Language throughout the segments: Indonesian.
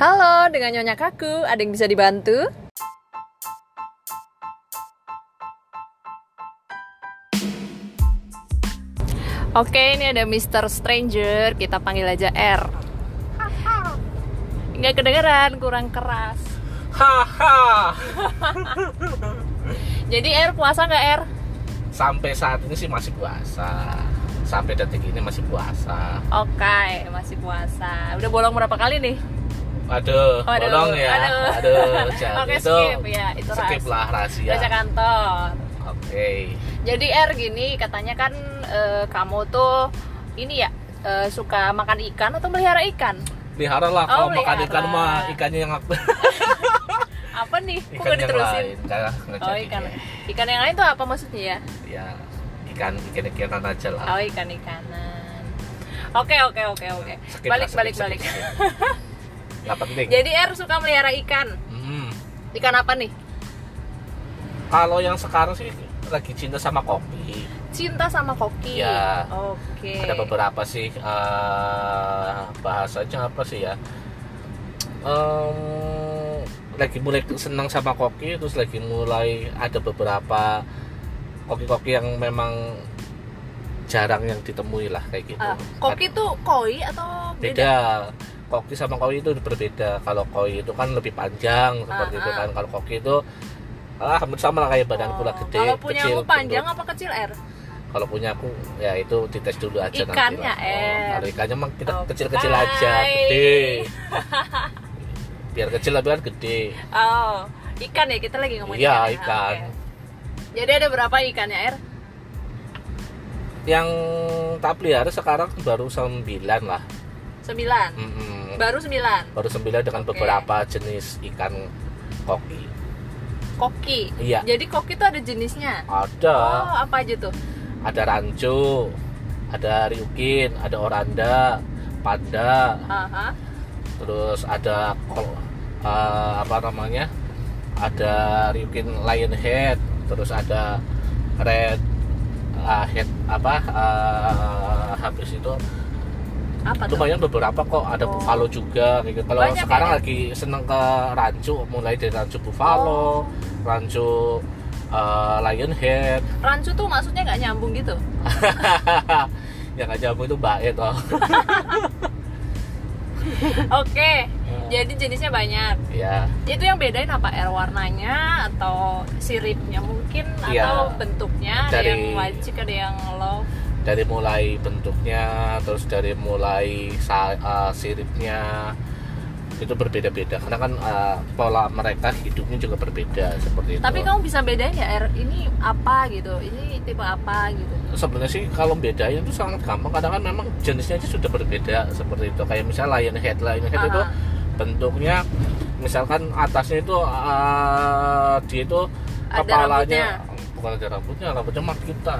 Halo, dengan Nyonya Kaku, ada yang bisa dibantu? Oke, ini ada Mr. Stranger, kita panggil aja R. Nggak kedengeran, kurang keras. Haha. Jadi R puasa nggak R? Sampai saat ini sih masih puasa. Sampai detik ini masih puasa. Oke, masih puasa. Udah bolong berapa kali nih? Aduh, Waduh, bolong ya. aduh. Aduh, Oke, itu skip ya, itu skip rahasia. lah rahasia. Baca kantor. Oke. Jadi R gini, katanya kan eh, kamu tuh ini ya eh, suka makan ikan atau melihara ikan? Pelihara lah Oh, kalau makan pelihara. ikan mah ikannya yang Apa nih? Kok ikan diterusin? lain. Oh ikan. Ikan yang lain tuh apa maksudnya ya? Ya, ikan ikan ikanan aja lah. Oh ikan ikanan. Oke oke oke oke. Skip Balik lah, balik skip, balik. Nggak penting. Jadi R suka melihara ikan. Hmm. Ikan apa nih? Kalau yang sekarang sih lagi cinta sama kopi. Cinta sama koki. Iya. Oke. Ada beberapa sih eh, bahasanya apa sih ya? Em, lagi mulai senang sama koki, terus lagi mulai ada beberapa koki-koki yang memang jarang yang ditemui lah kayak gitu. Ah, koki tuh koi atau beda? beda koki sama koi itu berbeda kalau koi itu kan lebih panjang seperti Ah, itu ah. kan kalau koki itu ah hampir sama lah kayak badanku lah Oh, gede Kalau punya kecil aku panjang gendut. apa kecil R? kalau punya aku ya itu dites dulu aja Ikannya, nanti lah. eh. Oh, kalau ikannya mah kita Oh, kecil-kecil bye. aja gede biar kecil tapi kan gede Oh, ikan ya kita lagi ngomongin Iya, ya? ikan. Oke. Jadi ada berapa ikannya R? yang tak pelihara sekarang baru sembilan lah Sembilan. Mm-mm. Baru sembilan. baru sembilan dengan Oke. beberapa jenis ikan koki Koki. Iya. Jadi koki tuh ada jenisnya. ada Oh, apa aja tuh? ada rancu, ada ryukin, ada oranda, panda, Aha. terus ada kol- eh, apa namanya? Ada ryukin lion head, terus ada red eh, head apa eh, habis itu Apa tuh? lumayan beberapa kok ada Oh. buffalo juga gitu. Kalau Banyak sekarang ya? lagi seneng ke rancu mulai dari rancu buffalo, Oh. rancu eh, lion head, Rancu tuh maksudnya nggak nyambung gitu? yang nggak jamu itu baet oh. Oke. Jadi jenisnya banyak. ya Itu yang bedain apa R warnanya atau siripnya mungkin Iya. atau bentuknya ada Dari- yang wajik ada yang low. dari mulai bentuknya terus dari mulai uh, siripnya itu berbeda-beda karena kan uh, pola mereka hidupnya juga berbeda seperti itu Tapi kamu bisa bedain ya R ini apa gitu? Ini tipe apa gitu? sebenarnya sih kalau bedanya itu sangat gampang kadang kan memang jenisnya aja sudah berbeda seperti itu kayak misalnya lion head lion head itu Aha. bentuknya misalkan atasnya itu uh, dia itu Ada kepalanya bukan ada rambutnya rambutnya mah kita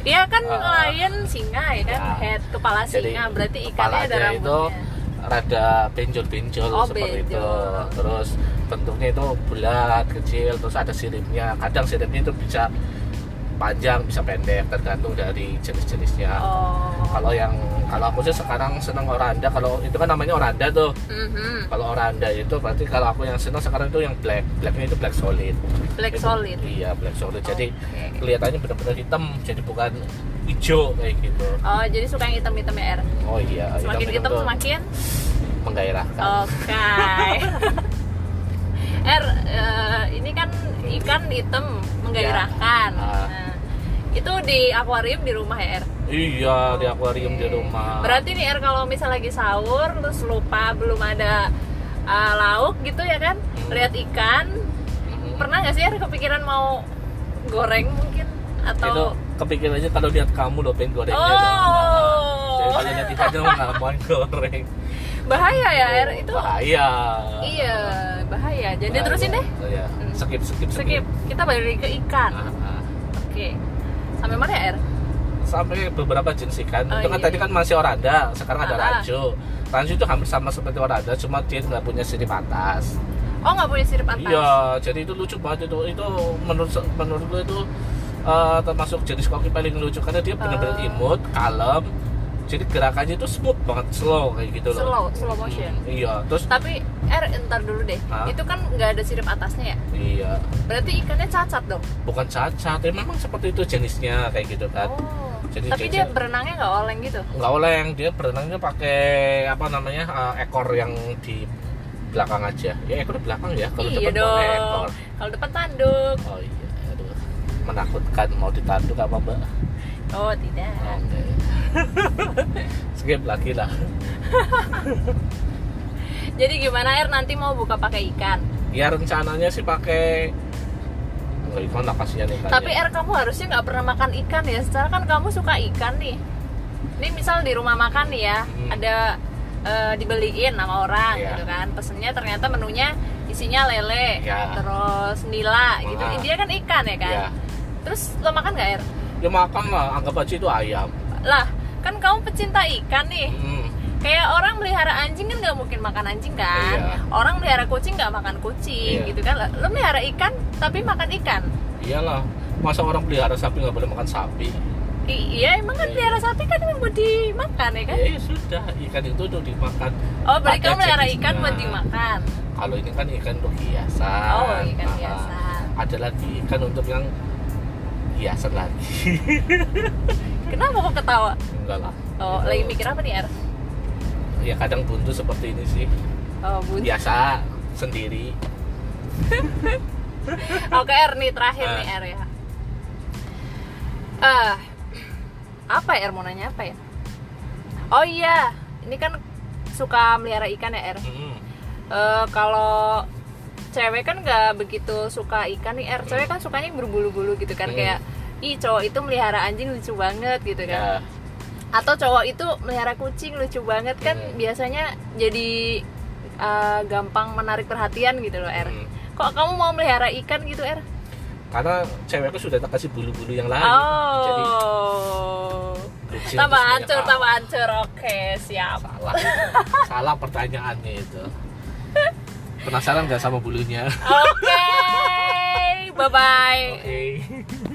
Iya kan Ah. lion singa ya kan Ya. head kepala Jadi, singa berarti ikannya ada kepalanya itu rambutnya. Rada benjol-benjol Oh, seperti itu benjol. terus bentuknya itu bulat kecil terus ada siripnya kadang siripnya itu bisa panjang bisa pendek tergantung dari jenis-jenisnya Oh. kalau yang kalau aku sih sekarang senang oranda kalau itu kan namanya oranda tuh Mhm. kalau oranda itu berarti kalau aku yang senang sekarang itu yang black blacknya itu black solid Black Itu- solid. iya black solid jadi Oke. kelihatannya benar-benar hitam jadi bukan hijau kayak gitu Oh, jadi suka yang hitam-hitam ya R. oh iya Semakin hitam hitam itu semakin menggairahkan Oke. R, eh, ini kan ikan hitam menggairahkan. Ya. Ah. Nah, itu di akuarium di rumah ya R. Iya di akuarium di rumah. Berarti nih R kalau misal lagi sahur terus lupa belum ada eh, lauk gitu ya kan, Hmm. lihat ikan, Mhm. pernah nggak sih R kepikiran mau goreng mungkin itu atau kepikiran aja kalau lihat kamu lo pengen gorengnya Oh. dong. Jadi kalau lihat ikan aja mau goreng. bahaya ya R itu? bahaya. Iya bahaya. Jadi Bahaya. terusin deh. Oh, iya. Hmm. Skip skip skip. Skip. Kita balik ke ikan. Ah, ah. Oke. Sampai mana ya R? Sampai beberapa jenis ikan. Oh, itu kan iya. tadi kan masih oranda, sekarang ada Ah, rancu. Rancu itu hampir sama seperti oranda, cuma dia nggak punya sirip atas. Oh nggak punya sirip atas. Iya, jadi itu lucu banget itu. Itu menurut menurut gue itu eh, termasuk jenis koki paling lucu karena dia benar-benar Oh. imut, kalem, jadi gerakannya itu smooth banget slow kayak gitu loh. Slow slow motion. Hmm, iya terus tapi er entar dulu deh. Hah? itu kan nggak ada sirip atasnya ya? Iya. Berarti ikannya cacat dong? Bukan cacat ya memang seperti itu jenisnya kayak gitu kan. Oh. Jadi tapi jenisnya- dia berenangnya nggak oleng gitu? Nggak oleng dia berenangnya pakai apa namanya eh, ekor yang di belakang aja. Ya ekor di belakang ya kalau iya depan boleh ekor. Dong kalau depan tanduk. Oh iya aduh menakutkan mau ditanduk apa mbak? Oh tidak. Oke skip lagi lah. Jadi gimana air? Nanti mau buka pakai ikan? Ya rencananya sih pakai ikan lah kasihan ikannya. Tapi er kamu harusnya nggak pernah makan ikan ya? Secara kan kamu suka ikan nih. Ini misal di rumah makan nih ya Hmm. ada eh, dibeliin sama orang Iya. gitu kan. Pesennya ternyata menunya isinya lele Iya. terus nila gitu. Ah. dia kan ikan ya kan? Ya terus lo makan nggak air ya makan lah anggap aja itu ayam. Lah kan kamu pecinta ikan nih. Hmm, kayak orang melihara anjing kan nggak mungkin makan anjing kan? Iya. orang melihara kucing nggak makan kucing Iya. gitu kan? Lo melihara ikan tapi makan ikan? Iyalah masa orang pelihara sapi nggak boleh makan sapi? I- iya emang kan Iya. pelihara sapi kan emang buat dimakan ya kan? Ya, ya sudah ikan itu udah dimakan. Oh berarti kamu melihara ikan buat dimakan? Kalau ini kan ikan untuk hiasan oh ikan Ah, biasa. ada lagi ikan untuk yang hiasan lagi. Kenapa kok ketawa? Enggak lah. Oh Itu- lagi mikir apa nih Er? Ya kadang buntu seperti ini sih. Oh bun biasa sendiri. Oke Er nih terakhir Ah. nih Er ya. Eh apa ya Er? Mau nanya apa ya? Oh iya. Ini kan suka melihara ikan ya Er? Mm-mm. Eh, kalau cewek kan nggak begitu suka ikan nih. Er cewek kan sukanya yang berbulu-bulu gitu kan Hmm. kayak ih cowok itu melihara anjing lucu banget gitu kan. Ya. Atau cowok itu melihara kucing lucu banget kan Hmm. biasanya jadi eh, gampang menarik perhatian gitu loh er. Mm. kok kamu mau melihara ikan gitu er? Karena cewekku sudah tak kasih bulu-bulu yang lain. Jadi oh. bucin tambah hancur tambah hancur. Oke siap. Salah salah pertanyaannya itu penasaran nggak sama bulunya? Oke bye bye oke